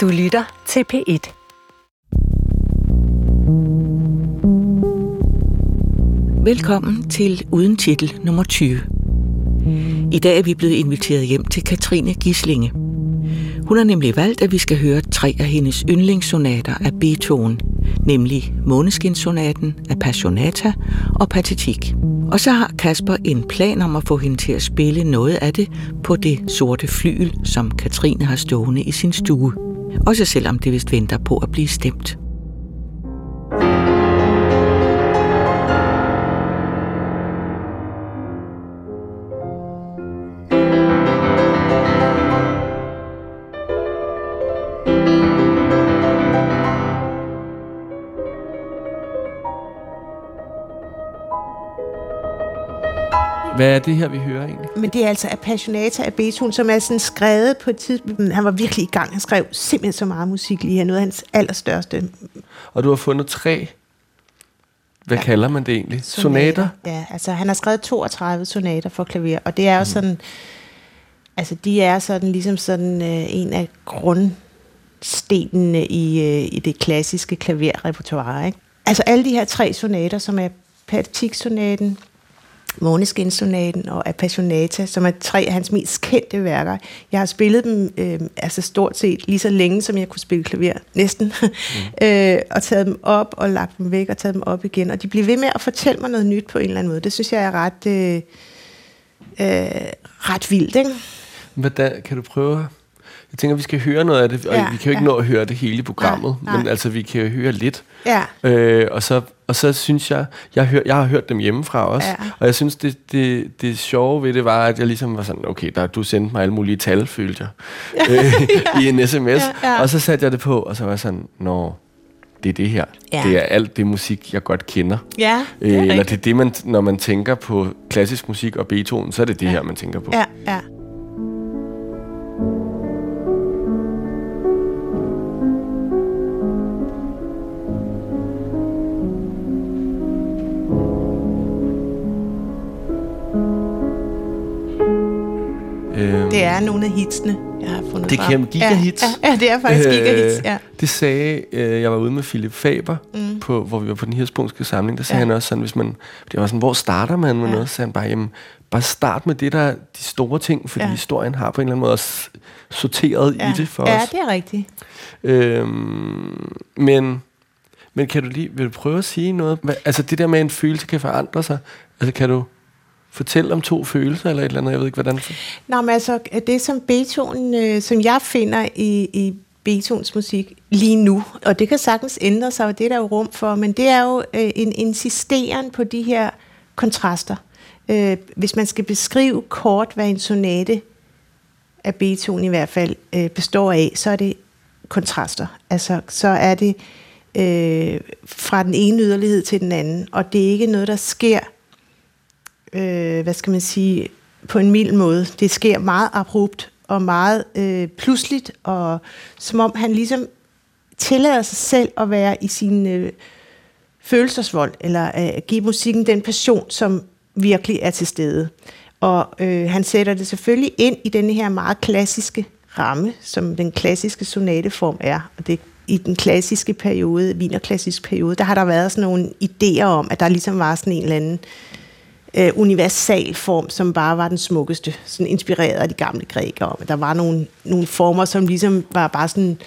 Du lytter til P1. Velkommen til Uden Titel nummer 20. I dag er vi blevet inviteret hjem til Katrine Gislinge. Hun har nemlig valgt, at vi skal høre tre af hendes yndlingssonater af Beethoven, nemlig Måneskinsonaten, Appassionata og Patetik. Og så har Kasper en plan om at få hende til at spille noget af det på det sorte flyl, som Katrine har stående i sin stue. Også selvom det vist venter på at blive stemt. Hvad er det her, vi hører egentlig? Men det er altså Appassionata af Beethoven, som er sådan skrevet på et tidspunkt. Han var virkelig i gang. Han skrev simpelthen så meget musik lige her. Noget af hans allerstørste Og du har fundet tre, hvad ja. kalder man det egentlig? Sonater? Ja, altså han har skrevet 32 sonater for klaver, og det er jo sådan, altså de er sådan ligesom sådan øh, en af grundstenene i, øh, i det klassiske klaverrepertoire. Ikke? Altså alle de her tre sonater, som er Pathetique-sonaten, Måneskinsonaten og Appassionata, som er tre af hans mest kendte værker. Jeg har spillet dem øh, altså stort set lige så længe, som jeg kunne spille klaver, næsten. Mm. øh, og taget dem op og lagt dem væk og taget dem op igen. Og de bliver ved med at fortælle mig noget nyt på en eller anden måde. Det synes jeg er ret, øh, øh, ret vildt, ikke? Hvordan, kan du prøve? Jeg tænker, vi skal høre noget af det, og Ja, vi kan jo ikke ja. nå at høre det hele programmet, Nej, nej. men altså, vi kan høre lidt. Ja. Øh, og, så, og så synes jeg, jeg, hør, jeg har hørt dem hjemmefra også, Ja. og jeg synes, det, det, det sjove ved det var, at jeg ligesom var sådan, okay, der, du sendte mig alle mulige tal, følte jeg, øh, i en sms, Ja, ja. og så satte jeg det på, og så var jeg sådan, nå, det er det her. Ja. Det er alt det musik, jeg godt kender. Ja, det Øh, er eller rigtigt. det er det, man, når man tænker på klassisk musik og Beethoven, så er det det ja. her, man tænker på. Ja, ja. Øhm, Det er nogle af hitsene, jeg har fundet Det frem. kæmpe gigahits. Ja, ja, ja, det er faktisk øh, gigahits, ja. Det sagde, øh, jeg var ude med Philip Faber, mm. på, hvor vi var på den hirspunkske samling, der sagde Ja. ja. han også sådan, hvis man, det var sådan, hvor starter man med Ja. ja. noget? Så sagde han bare, jamen, bare start med det, der er de store ting, fordi Ja. ja. historien har på en eller anden måde også sorteret Ja. i det for ja, os. det er rigtigt. Øhm, men, men kan du lige, vil du prøve at sige noget? Altså det der med, at en følelse kan forandre sig, altså kan du fortælle om to følelser, eller et eller andet, jeg ved ikke, hvordan? Nå, men altså, det som Beethoven, øh, som jeg finder i, i Beethovens musik lige nu, og det kan sagtens ændre sig, og det er der jo rum for, men det er jo øh, en insisteren på de her kontraster. Øh, hvis man skal beskrive kort, hvad en sonate af Beethoven i hvert fald øh, består af, så er det kontraster. Altså, så er det øh, fra den ene yderlighed til den anden, og det er ikke noget, der sker øh, hvad skal man sige, på en mild måde. Det sker meget abrupt og meget øh, pludseligt, og som om han ligesom tillader sig selv at være i sin øh, følelsesvold, eller øh, give musikken den passion, som virkelig er til stede. Og øh, han sætter det selvfølgelig ind i denne her meget klassiske ramme, som den klassiske sonateform er. Og det i den klassiske periode, vinerklassisk periode, der har der været sådan nogle idéer om, at der ligesom var sådan en eller anden øh, Øh, universal form, som bare var den smukkeste, sådan inspireret af de gamle grækere. Der var nogle, nogle former, som ligesom var bare sådan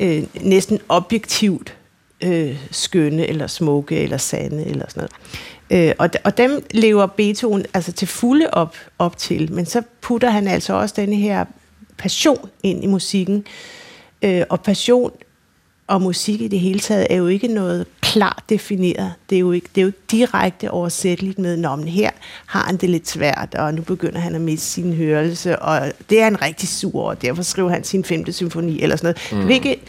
øh, næsten objektivt øh, skønne, eller smukke, eller sande, eller sådan noget. Øh, og, og dem lever Beethoven altså til fulde op, op til, men så putter han altså også denne her passion ind i musikken. Øh, og passion og musik i det hele taget er jo ikke noget klart defineret. Det er jo ikke, det er jo ikke direkte oversætteligt med, Nå, men her har han det lidt svært, og nu begynder han at miste sin hørelse, og det er han rigtig sur over, og derfor skriver han sin femte symfoni, eller sådan noget. Mm. Det, ikke,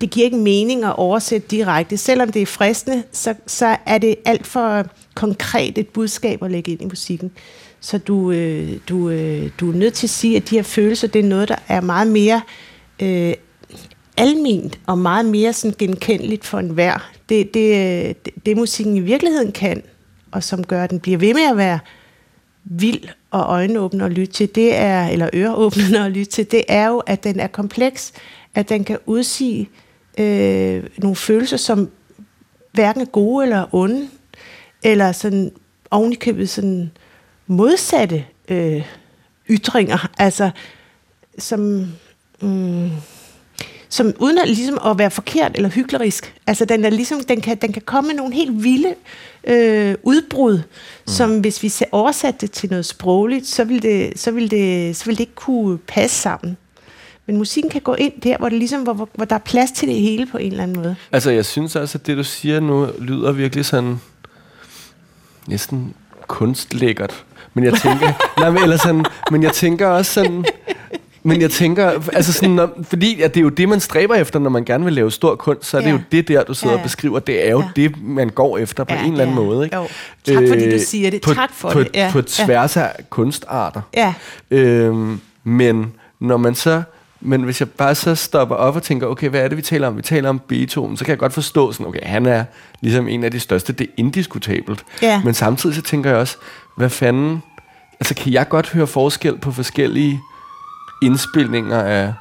det giver ikke mening at oversætte direkte. Selvom det er fristende, så, så er det alt for konkret et budskab at lægge ind i musikken. Så du, øh, du, øh, du er nødt til at sige, at de her følelser, det er noget, der er meget mere øh, alment og meget mere sådan genkendeligt for enhver. Det, det, det, det musikken i virkeligheden kan, og som gør, at den bliver ved med at være vild og øjenåbner at lytte til, det er, eller øreåbner at lytte til, det er jo, at den er kompleks, at den kan udsige øh, nogle følelser, som hverken er gode eller onde, eller sådan ovenikøbet sådan modsatte øh, ytringer, altså som, mm, som uden at, ligesom at være forkert eller hyklerisk. Altså den, er ligesom, den, kan, den kan komme med nogle helt vilde øh, udbrud, mm. som hvis vi oversatte det til noget sprogligt, så vil det, så vil det, så vil det ikke kunne passe sammen. Men musikken kan gå ind der, hvor, det ligesom, hvor, hvor, hvor der er plads til det hele på en eller anden måde. Altså, jeg synes også, at det, du siger nu, lyder virkelig sådan næsten kunstlækkert. Men jeg tænker, nej, men, eller sådan, men jeg tænker også sådan, men jeg tænker, altså sådan, når, fordi at det er jo det, man stræber efter, når man gerne vil lave stor kunst, så er ja. det jo det der, du sidder ja, ja. og beskriver. Det er jo ja. det, man går efter på ja, en eller anden ja. måde. Ikke? Jo. Tak fordi du siger det. På, tak for på, det. Ja. På tværs af kunstarter. Ja. Øhm, men når man så men hvis jeg bare så stopper op og tænker, okay, hvad er det, vi taler om? Vi taler om Beethoven, så kan jeg godt forstå sådan, okay, han er ligesom en af de største, det er indiskutabelt. Ja. Men samtidig så tænker jeg også, hvad fanden, altså kan jeg godt høre forskel på forskellige indspilninger af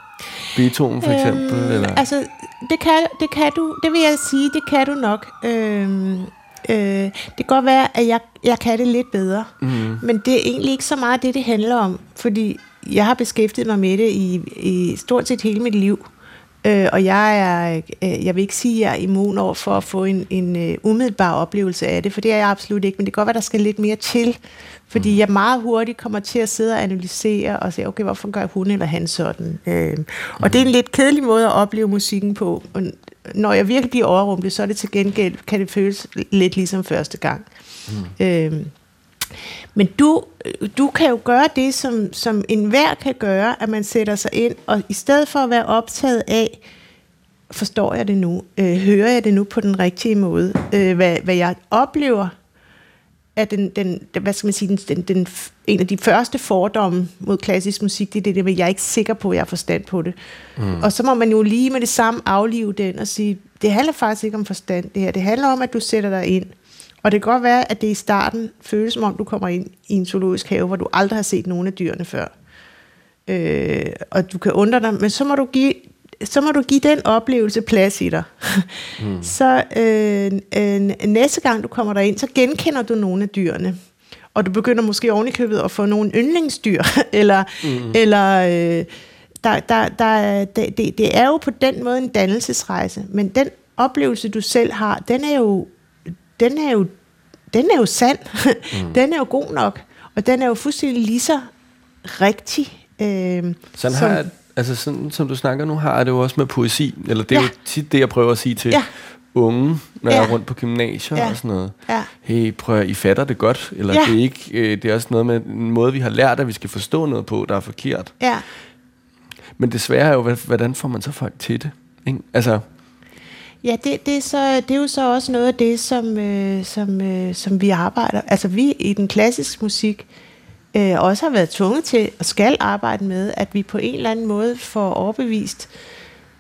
Beethoven for eksempel? Øhm, eller? Altså, det kan, det kan du, det vil jeg sige, det kan du nok. Øhm, øh, det kan godt være, at jeg, jeg kan det lidt bedre. Mm. Men det er egentlig ikke så meget det, det handler om. Fordi jeg har beskæftiget mig med det i, i stort set hele mit liv. Øh, og jeg er, øh, jeg vil ikke sige, at jeg er immun over for at få en, en uh, umiddelbar oplevelse af det, for det er jeg absolut ikke, men det kan godt være, der skal lidt mere til, fordi mm. jeg meget hurtigt kommer til at sidde og analysere og se, okay, hvorfor gør hun eller han sådan? Øh, og det er en lidt kedelig måde at opleve musikken på. Og når jeg virkelig bliver overrumplet, så er det til gengæld, kan det føles lidt ligesom første gang. Mm. Øh, men du, du kan jo gøre det, som, som enhver kan gøre, at man sætter sig ind, og i stedet for at være optaget af, forstår jeg det nu, øh, hører jeg det nu på den rigtige måde, øh, hvad, hvad jeg oplever, at den, den, hvad skal man sige, den, den, en af de første fordomme mod klassisk musik, det er det, at jeg er ikke sikker på, at jeg har forstand på det. Mm. Og så må man jo lige med det samme aflive den og sige, det handler faktisk ikke om forstand, det her. Det handler om, at du sætter dig ind. Og det kan godt være, at det i starten føles som om, du kommer ind i en zoologisk have, hvor du aldrig har set nogen af dyrene før. Øh, og du kan undre dig, men så må du give, så må du give den oplevelse plads i dig. Mm. så øh, øh, næste gang du kommer derind, så genkender du nogle af dyrene. Og du begynder måske ovenikøbet at få nogle yndlingsdyr, eller, mm. eller øh, der, der, der, det, det er jo på den måde en dannelsesrejse, men den oplevelse, du selv har, den er jo den er jo, den er jo sand. Mm. den er jo god nok. Og den er jo fuldstændig lige så rigtig. Øh, sådan som, har altså sådan som du snakker nu, har jeg det jo også med poesi. Eller det er ja. jo tit det, jeg prøver at sige til ja. unge, når ja. jeg er rundt på gymnasier ja. og sådan noget. Ja. Hey, prøv at I fatter det godt. Eller ja. det, er ikke, øh, det er også noget med en måde, vi har lært, at vi skal forstå noget på, der er forkert. Ja. Men det svære er jo, hvordan får man så folk til det? Ikke? Altså, Ja, det, det, er så, det er jo så også noget af det, som, øh, som, øh, som vi arbejder. Altså vi i den klassiske musik øh, også har været tvunget til og skal arbejde med, at vi på en eller anden måde får overbevist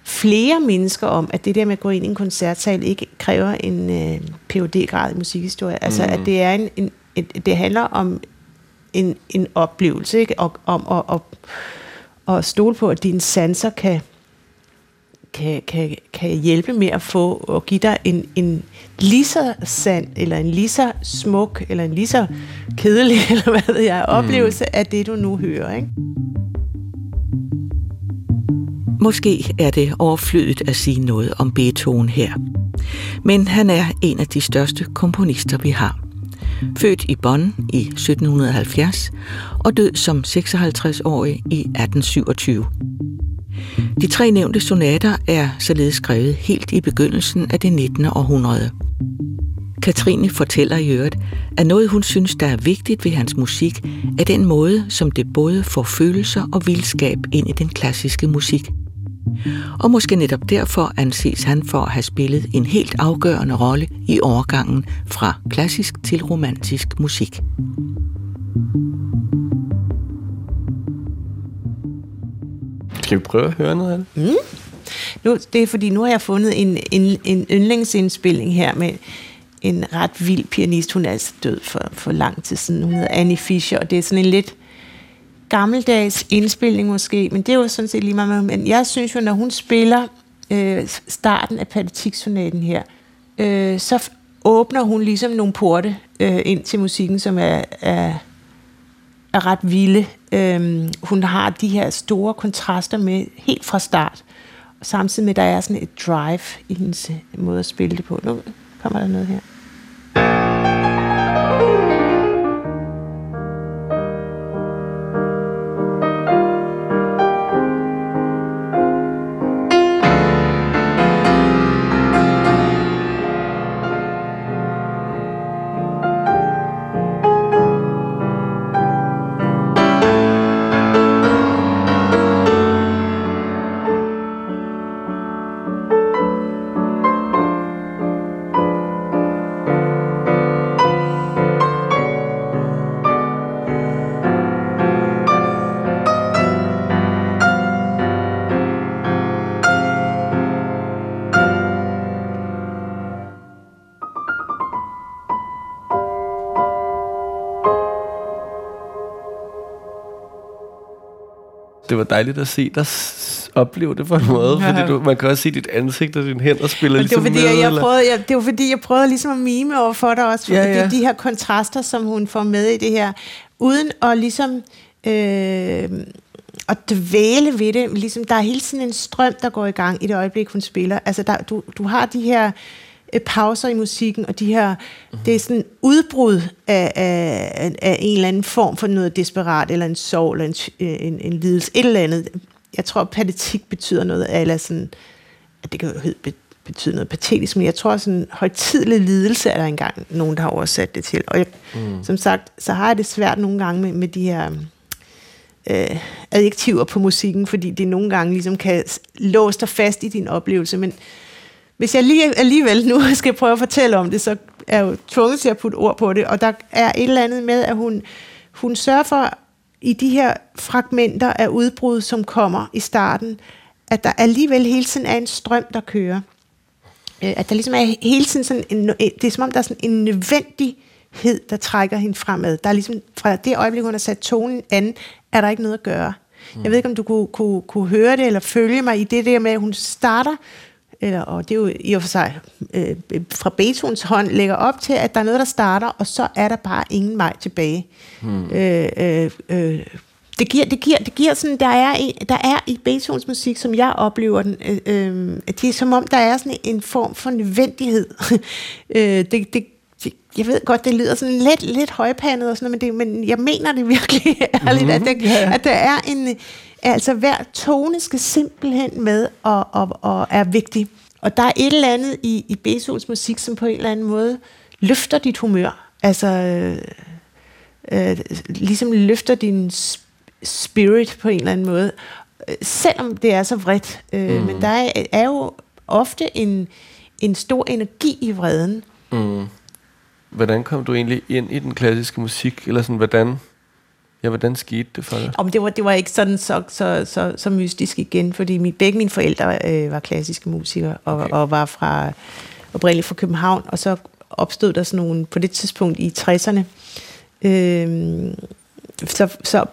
flere mennesker om, at det der med at gå ind i en koncertsal ikke kræver en øh, phd grad i musikhistorie. Altså mm. at det er en, en et, det handler om en, en oplevelse, ikke? Og, om at og, og stole på, at dine sanser kan kan, kan, kan hjælpe med at få og give dig en, en lige så sand, eller en lige så smuk, eller en lige så kedelig, eller hvad ved jeg, oplevelse mm. af det, du nu hører. Ikke? Måske er det overflødigt at sige noget om Beethoven her. Men han er en af de største komponister, vi har. Født i Bonn i 1770 og død som 56-årig i 1827. De tre nævnte sonater er således skrevet helt i begyndelsen af det 19. århundrede. Katrine fortæller i øvrigt, at noget hun synes, der er vigtigt ved hans musik, er den måde, som det både får følelser og vildskab ind i den klassiske musik. Og måske netop derfor anses han for at have spillet en helt afgørende rolle i overgangen fra klassisk til romantisk musik. Skal vi prøve at høre noget af det? Mm. Nu, det er fordi, nu har jeg fundet en, en, en yndlingsindspilling her med en ret vild pianist. Hun er altså død for, for lang tid siden. Hun hedder Annie Fischer, og det er sådan en lidt gammeldags indspilning måske, men det er jo sådan set lige meget. Men jeg synes jo, når hun spiller øh, starten af Pathetiksonaten her, øh, så åbner hun ligesom nogle porte øh, ind til musikken, som er, er, er ret vilde. Øhm, hun har de her store kontraster med helt fra start, og samtidig med, at der er sådan et drive i hendes måde at spille det på. Nu kommer der noget her. Det var dejligt at se dig opleve det på en måde, Ja. fordi du, man kan også se dit ansigt og dine hænder spiller Men det var, ligesom fordi, med. jeg, jeg prøvede, jeg, det var fordi, jeg prøvede ligesom at mime over for dig også, for Ja, ja, det er de her kontraster, som hun får med i det her, uden at ligesom øh, at dvæle ved det. Ligesom, der er hele tiden en strøm, der går i gang i det øjeblik, hun spiller. Altså, der, du, du har de her pauser i musikken, og de her, Mhm. mm-hmm. det er sådan udbrud af, af, af en eller anden form for noget desperat, eller en sorg, eller en, øh, en, en lidelse, et eller andet. Jeg tror, patetik betyder noget, eller sådan, at det kan jo betyde noget patetisk, men jeg tror, sådan højtidlig lidelse er der engang nogen, der har oversat det til. Og jeg, mm. som sagt, så har jeg det svært nogle gange med, med de her øh, adjektiver på musikken, fordi det nogle gange ligesom kan låse dig fast i din oplevelse. Men hvis jeg lige, alligevel nu skal prøve at fortælle om det, så er jeg jo tvunget til at putte ord på det. Og der er et eller andet med, at hun, hun sørger for i de her fragmenter af udbrud, som kommer i starten, at der alligevel hele tiden er en strøm, der kører. Øh, At der ligesom er hele tiden sådan en, det er som om, der er sådan en nødvendighed, der trækker hende fremad. Der er ligesom, fra det øjeblik, hun har sat tonen an, er der ikke noget at gøre. Mm. Jeg ved ikke, om du kunne, kunne, kunne høre det, eller følge mig i det der med, at hun starter, eller, og det er jo i og for sig øh, fra Beethovens hånd, lægger op til, at der er noget, der starter, og så er der bare ingen vej tilbage. Mm. Øh, øh, øh, det giver, det giver, det giver sådan, der er, en, der er i Beethovens musik, som jeg oplever den, øh, øh, at det er som om, der er sådan en form for nødvendighed. øh, det, det, det, jeg ved godt, det lyder sådan lidt, lidt højpandet og sådan noget, men, det, men jeg mener det virkelig ærligt, at, der, at der er en, altså hver tone skal simpelthen med og, og, og er vigtig. Og der er et eller andet i, i Beethovens musik, som på en eller anden måde løfter dit humør. Altså, øh, øh, ligesom løfter din sp- spirit på en eller anden måde. Selvom det er så vredt. Øh, mm. Men der er, er jo ofte en, en stor energi i vreden. Mm. Hvordan kom du egentlig ind i den klassiske musik? Eller sådan, hvordan, ja, hvordan skete det for dig? Om det var, det var ikke sådan så, så, så, så mystisk igen, fordi mit, begge mine forældre øh, var klassiske musikere, og, Okay. og var fra oprindeligt fra København, og så opstod der sådan nogle, på det tidspunkt i 60'erne, øh, så, så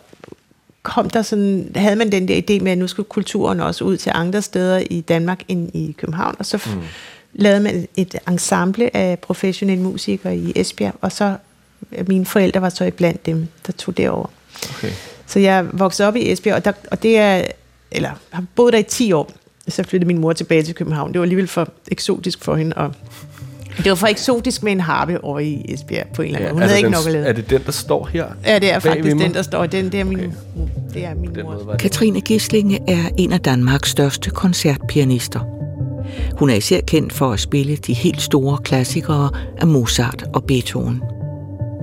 kom der sådan, havde man den der idé med, at nu skulle kulturen også ud til andre steder i Danmark end i København, og så mm. lavede man et ensemble af professionelle musikere i Esbjerg, og så mine forældre var så iblandt dem, der tog derover. Okay. Så jeg voksede op i Esbjerg, og, der, og det er, eller har boet der i 10 år. Så flyttede min mor tilbage til København. Det var alligevel for eksotisk for hende, og det var for eksotisk med en harpe over i Esbjerg på en eller anden måde. Hun havde ikke den, nok at lave. Er det den, der står her? Ja, det er faktisk den, der står. Den, det er min, Okay. det er min Den mor. måde. Katrine Gislinge er en af Danmarks største koncertpianister. Hun er især kendt for at spille de helt store klassikere af Mozart og Beethoven.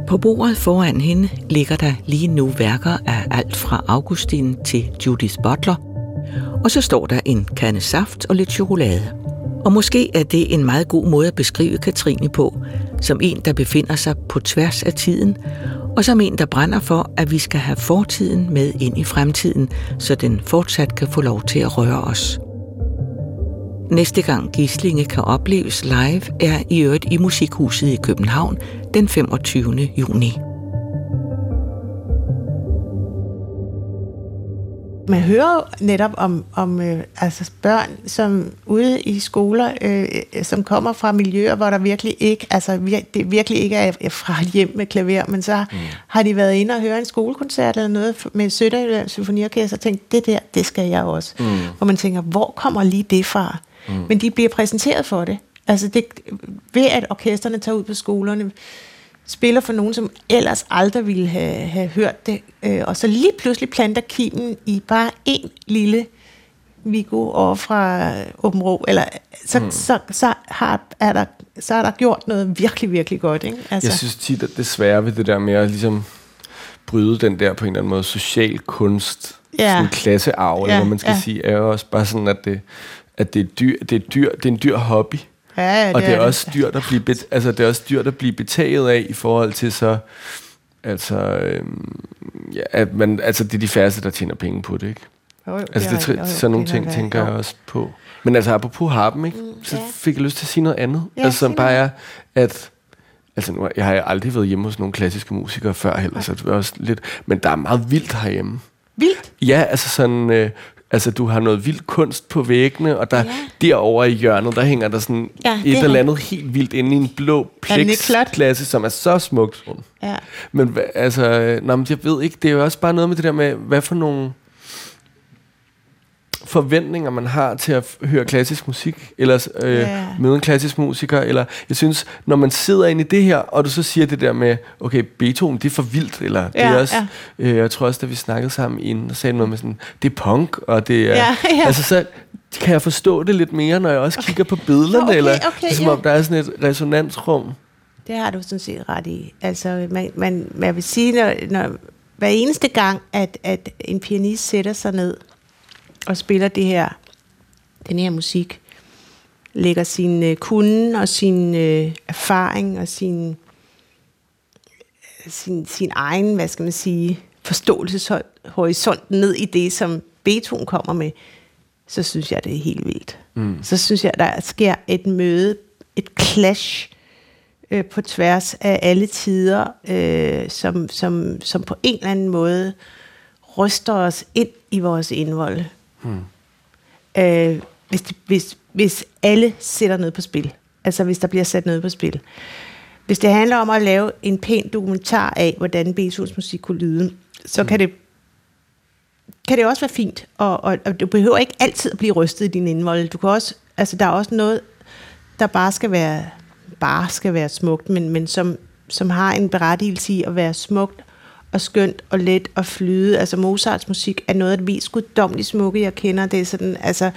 På bordet foran hende ligger der lige nu værker af alt fra Augustin til Judith Butler, og så står der en kande saft og lidt chokolade. Og måske er det en meget god måde at beskrive Katrine på, som en, der befinder sig på tværs af tiden, og som en, der brænder for, at vi skal have fortiden med ind i fremtiden, så den fortsat kan få lov til at røre os. Næste gang Gislinge kan opleves live er i øvrigt i Musikhuset i København den 25. juni. Man hører jo netop om, om øh, altså børn, som ude i skoler, øh, som kommer fra miljøer, hvor der virkelig ikke, altså vir, det virkelig ikke er fra et hjem med klaver, men så mm. har de været inde og høre en skolekoncert eller noget med Sønderjylland Symfoniorkester og tænkt, det der, det skal jeg også. Mm. Hvor man tænker, hvor kommer lige det fra? Mm. Men de bliver præsenteret for det. Altså det, ved at orkesterne tager ud på skolerne, spiller for nogen, som ellers aldrig ville have, have hørt det, øh, og så lige pludselig planter kimen i bare en lille Vigo over fra Åben Rå, eller så, mm. så, så, har, er der, så er der gjort noget virkelig, virkelig godt. Ikke? Altså. Jeg synes tit, at det svære ved det der med at ligesom bryde den der på en eller anden måde social kunst, ja. sådan klassearv, ja. eller hvad man skal ja. sige, er jo også bare sådan, at det, at det er, dyr, det er, dyr, det er en dyr hobby. Ja, det og det er, er også dyrt at blive bet, altså det er også dyrt at blive betaget af i forhold til så altså øhm, ja, at man altså det er de færreste der tjener penge på det, ikke? Jo, jo, altså det, er, sådan nogle ting tænker jeg også på. Men altså apropos harpen, ikke? Mm, så ja. fik jeg lyst til at sige noget andet. Ja, altså som bare er at altså nu, jeg har aldrig været hjemme hos nogle klassiske musikere før heller, så det var også lidt, men der er meget vildt herhjemme. Vildt? Ja, altså sådan, øh, Altså, du har noget vild kunst på væggene, og der ja. derovre i hjørnet, der hænger der sådan ja, et eller andet helt vildt inde i en blå plexklasse, som er så smukt. Ja. Men altså, nå, men jeg ved ikke, det er jo også bare noget med det der med, hvad for nogle forventninger, man har til at høre klassisk musik, eller øh, yeah. møde en klassisk musiker, eller jeg synes, når man sidder inde i det her, og du så siger det der med, okay, Beethoven, det er for vildt, eller ja, det er også, ja. øh, jeg tror også, da vi snakkede sammen inden, og sagde noget med sådan, det er punk, og det er, ja, ja. altså så kan jeg forstå det lidt mere, når jeg også kigger på billederne, okay, eller okay, som ja. om der er sådan et resonansrum. Det har du sådan set ret i. Altså, man, man, man vil sige, når, når hver eneste gang, at, at en pianist sætter sig ned og spiller det her, den her musik, lægger sin øh, kunde og sin øh, erfaring og sin, sin, sin egen, hvad skal man sige, forståelseshorisont ned i det, som Beethoven kommer med, så synes jeg, det er helt vildt. Mm. Så synes jeg, der sker et møde, et clash øh, på tværs af alle tider, øh, som, som, som på en eller anden måde ryster os ind i vores indvold. Hmm. Øh, hvis, hvis, hvis alle sætter noget på spil. Altså hvis der bliver sat noget på spil. Hvis det handler om at lave en pæn dokumentar af, hvordan Beethovens musik kunne lyde, så hmm. kan det kan det også være fint, og, og, og du behøver ikke altid at blive rystet i din indvold. Du kan også, altså der er også noget, der bare skal være, bare skal være smukt, men, men som, som har en berettigelse i at være smukt og skønt og let og flyde. Altså Mozarts musik er noget af det mest guddommeligt smukke, jeg kender. Det er sådan, altså,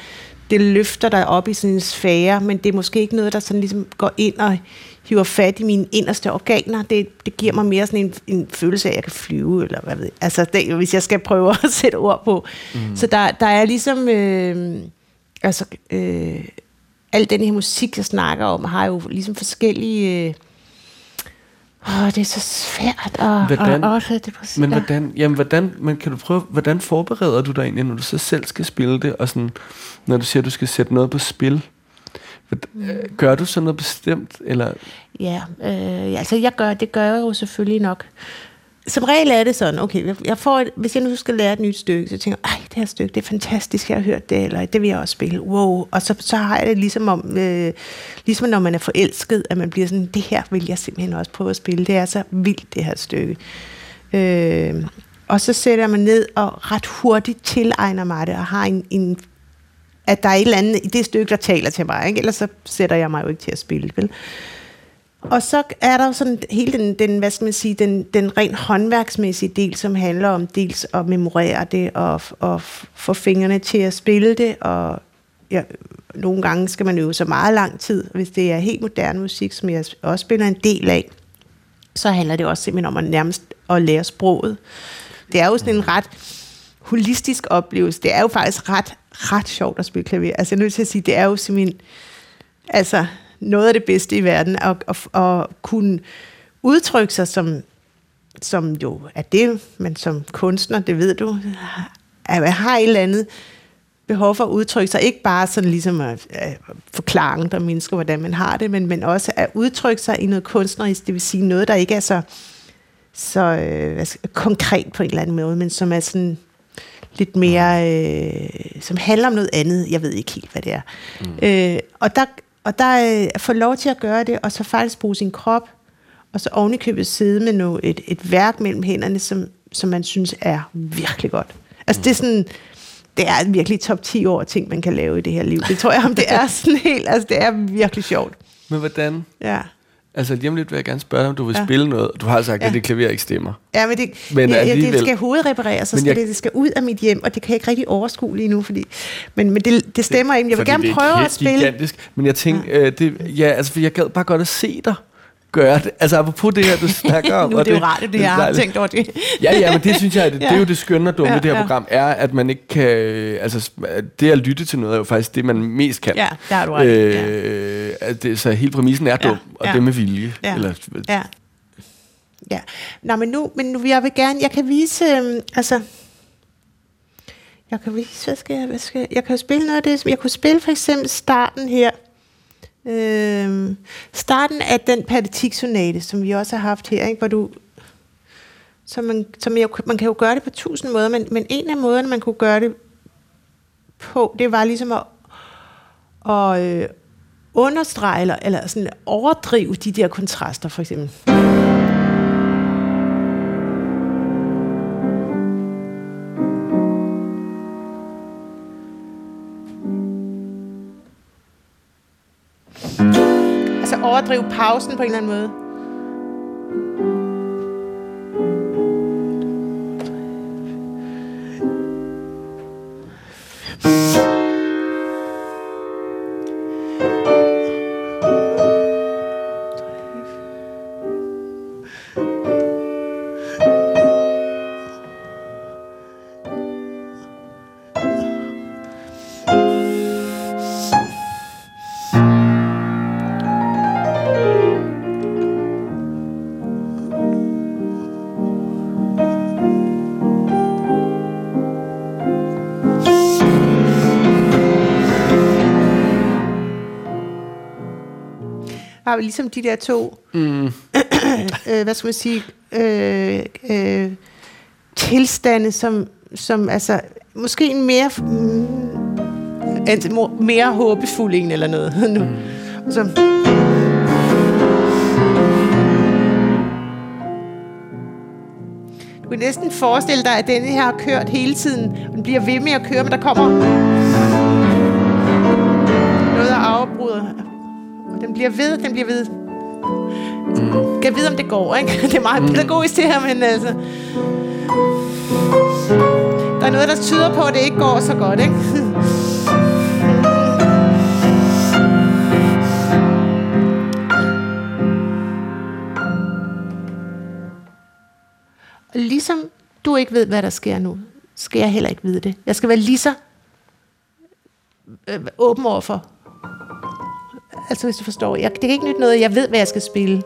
det løfter dig op i sådan en sfære, men det er måske ikke noget, der sådan ligesom går ind og hiver fat i mine inderste organer. Det, det giver mig mere sådan en, en følelse af, at jeg kan flyve, eller hvad ved jeg. Altså, det, hvis jeg skal prøve at sætte ord på. Mm. Så der, der er ligesom... Øh, altså, øh, al den her musik, jeg snakker om, har jo ligesom forskellige... Øh, Åh, det er så svært at, hvordan, at, at det præcis. Men hvordan, jamen hvordan, men kan du prøve, hvordan forbereder du dig egentlig, når du så selv skal spille det, og sådan, når du siger, at du skal sætte noget på spil? Mm. Gør du sådan noget bestemt, eller? Ja, øh, altså jeg gør, det gør jeg jo selvfølgelig nok som regel er det sådan, okay, jeg får et, hvis jeg nu skal lære et nyt stykke, så tænker jeg, ej, det her stykke, det er fantastisk, jeg har hørt det, eller det vil jeg også spille, wow. Og så, så har jeg det ligesom om, øh, ligesom når man er forelsket, at man bliver sådan, det her vil jeg simpelthen også prøve at spille, det er så vildt, det her stykke. Øh, og så sætter man ned og ret hurtigt tilegner mig det, og har en, en at der er et eller andet i det stykke, der taler til mig, ikke? ellers så sætter jeg mig jo ikke til at spille, vel? Og så er der sådan hele den, den, hvad skal man sige, den, den rent håndværksmæssige del, som handler om dels at memorere det og, og få fingrene til at spille det, og ja, nogle gange skal man øve så meget lang tid, hvis det er helt moderne musik, som jeg også spiller en del af, så handler det også simpelthen om at nærmest at lære sproget. Det er jo sådan en ret holistisk oplevelse. Det er jo faktisk ret, ret sjovt at spille klaver. Altså jeg er nødt til at sige, det er jo simpelthen, altså noget af det bedste i verden, at, at, at kunne udtrykke sig som, som jo er det, men som kunstner, det ved du, at jeg har et eller andet behov for at udtrykke sig, ikke bare sådan ligesom at, at forklare andre mennesker, hvordan man har det, men, men også at udtrykke sig i noget kunstnerisk, det vil sige noget, der ikke er så, så øh, konkret på en eller anden måde, men som er sådan lidt mere, øh, som handler om noget andet. Jeg ved ikke helt, hvad det er. Mm. Øh, og der, og der øh, få lov til at gøre det, og så faktisk bruge sin krop, og så ovenikøbet sidde med noget, et, et værk mellem hænderne, som, som man synes er virkelig godt. Altså mm. det er sådan, det er virkelig top 10 år ting, man kan lave i det her liv. Det tror jeg, om det er sådan helt, altså det er virkelig sjovt. Men hvordan? Ja. Altså lige om lidt vil jeg gerne spørge dig, om du vil ja. spille noget. Du har sagt, ja. at det klaver ikke stemmer. Ja, men det, men ja, alligevel... det skal hovedrepareres, så skal jeg... det, det skal ud af mit hjem, og det kan jeg ikke rigtig overskue lige nu, fordi, men, men det, det stemmer ikke. Jeg vil gerne prøve at spille. Gigantisk. Men jeg tænker, ja. Øh, det, ja, altså, for jeg gad bare godt at se dig gøre det. Altså apropos det her, du snakker om. nu er det, det jo rart, det, jeg har tænkt over det. ja, ja, men det synes jeg, det, det er jo det skønne og dumme ja, det her ja. program, er, at man ikke kan... Altså, det at lytte til noget er jo faktisk det, man mest kan. Ja, der har du ret. Øh, ja. det, så hele præmissen er dum, ja, og ja. det med vilje. Ja. Eller, ja. Ja. Nå, men nu, men nu, jeg vil gerne... Jeg kan vise... Øhm, altså... Jeg kan vise, hvad skal jeg... Hvad skal jeg, jeg kan jo spille noget af det, som... Jeg kunne spille for eksempel starten her Øh, starten af den patetiksonate, som vi også har haft her, ikke, hvor du så man, så man, man kan jo gøre det på tusind måder, men, men en af måderne, man kunne gøre det på, det var ligesom at, at øh, understrege eller, eller sådan overdrive de der kontraster, for eksempel. Overdrive pausen på en eller anden måde. Har vi ligesom de der to, mm. øh, hvad skal man sige, øh, øh, tilstande, som, som altså, måske en mere, mm, en mere håbefuld en eller noget. nu. Mm. Så, du kan næsten forestille dig, at denne her har kørt hele tiden, og den bliver ved med at køre, men der kommer noget, der afbryder den bliver ved, den bliver ved. Mm. Kan vide, om det går, ikke? Det er meget mm. pædagogisk det her, men altså... Der er noget, der tyder på, at det ikke går så godt, ikke? Og ligesom du ikke ved, hvad der sker nu, skal jeg heller ikke vide det. Jeg skal være lige så øh, åben over for, Altså hvis du forstår. Jeg, det kan ikke nytte noget, jeg ved, hvad jeg skal spille.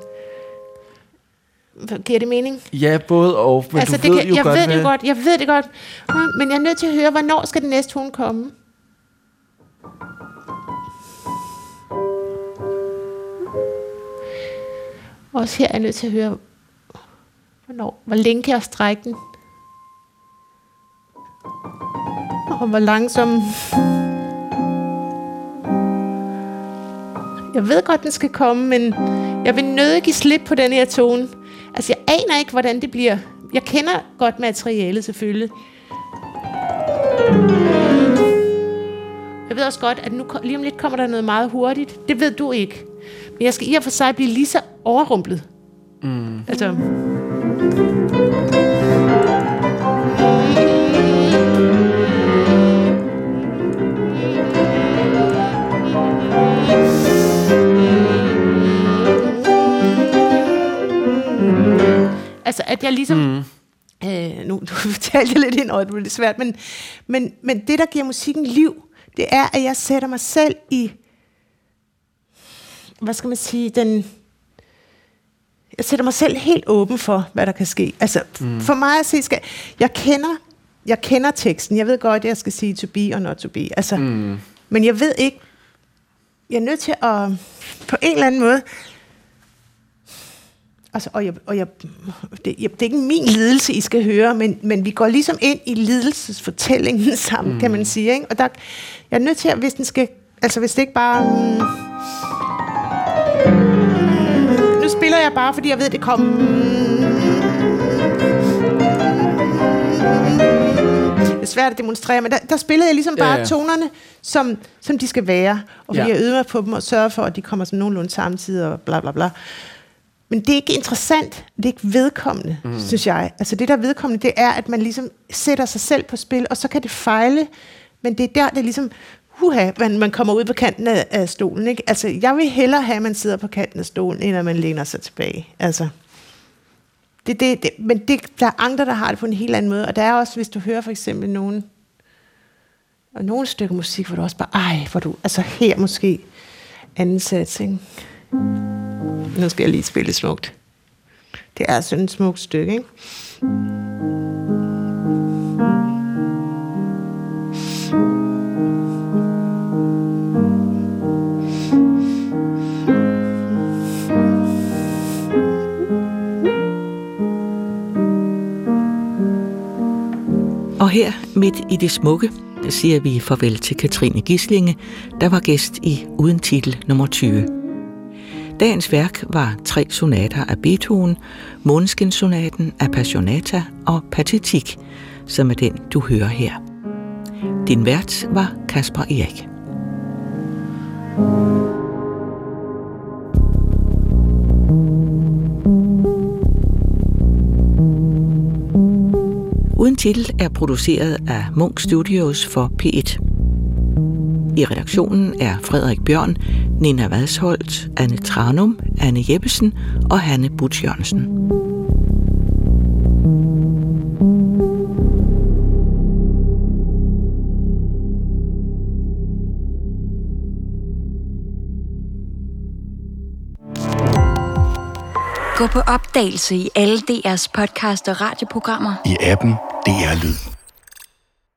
Giver det mening? Ja, både og. Men altså, du det ved kan, jo jeg godt, ved det godt, jeg ved det godt. Men jeg er nødt til at høre, hvornår skal den næste tone komme? Også her er jeg nødt til at høre, hvornår, hvor længe kan jeg strække den? Og hvor langsom Jeg ved godt, den skal komme, men jeg vil nødig give slip på den her tone. Altså, jeg aner ikke, hvordan det bliver. Jeg kender godt materialet, selvfølgelig. Jeg ved også godt, at nu lige om lidt kommer der noget meget hurtigt. Det ved du ikke. Men jeg skal i og for sig blive lige så overrumplet. Mm. Altså... Altså, at jeg ligesom... Mm. Øh, nu, nu talte jeg lidt ind over, det blev lidt svært, men, men, men det, der giver musikken liv, det er, at jeg sætter mig selv i, hvad skal man sige, den, jeg sætter mig selv helt åben for, hvad der kan ske. Altså, mm. for mig at se, skal, jeg kender jeg kender teksten. Jeg ved godt, at jeg skal sige to be or not to be. Altså, mm. Men jeg ved ikke, jeg er nødt til at på en eller anden måde, altså, og, jeg, og jeg, det, jeg, det er ikke min lidelse, I skal høre, men, men vi går ligesom ind i lidelsesfortællingen sammen, mm. kan man sige. Ikke? Og der, jeg er nødt til at, hvis den skal, altså hvis det ikke bare... Mm, nu spiller jeg bare, fordi jeg ved, det kommer... Det er svært at demonstrere, men der, der spillede jeg ligesom bare ja, ja. tonerne, som, som de skal være. Og fordi ja. jeg øvede mig på dem og sørger for, at de kommer sådan nogenlunde samtidig og bla bla bla. Men det er ikke interessant, det er ikke vedkommende, mm. synes jeg. Altså det, der er vedkommende, det er, at man ligesom sætter sig selv på spil, og så kan det fejle, men det er der, det er ligesom, huha, man, man kommer ud på kanten af, af stolen. Ikke? Altså, jeg vil hellere have, at man sidder på kanten af stolen, end at man læner sig tilbage. Altså, det, det, det, men det, der er andre, der har det på en helt anden måde, og der er også, hvis du hører for eksempel nogen, og nogle stykker musik, hvor du også bare, ej, hvor du, altså her måske anden sats, ikke? Nu skal jeg lige spille smukt. Det er sådan et smukt stykke, ikke? Og her midt i det smukke, der siger vi farvel til Katrine Gislinge, der var gæst i Uden Titel nummer 20. Dagens værk var tre sonater af Beethoven, Måneskinsonaten, Appassionata og Patetik, som er den, du hører her. Din vært var Kasper Erik. Uden titel er produceret af Munk Studios for P1. I redaktionen er Frederik Bjørn, Nina Vadsholt, Anne Tranum, Anne Jeppesen og Hanne Butch Jørgensen. Gå på opdagelse i alle DR's podcast og radioprogrammer. I appen DR Lyd.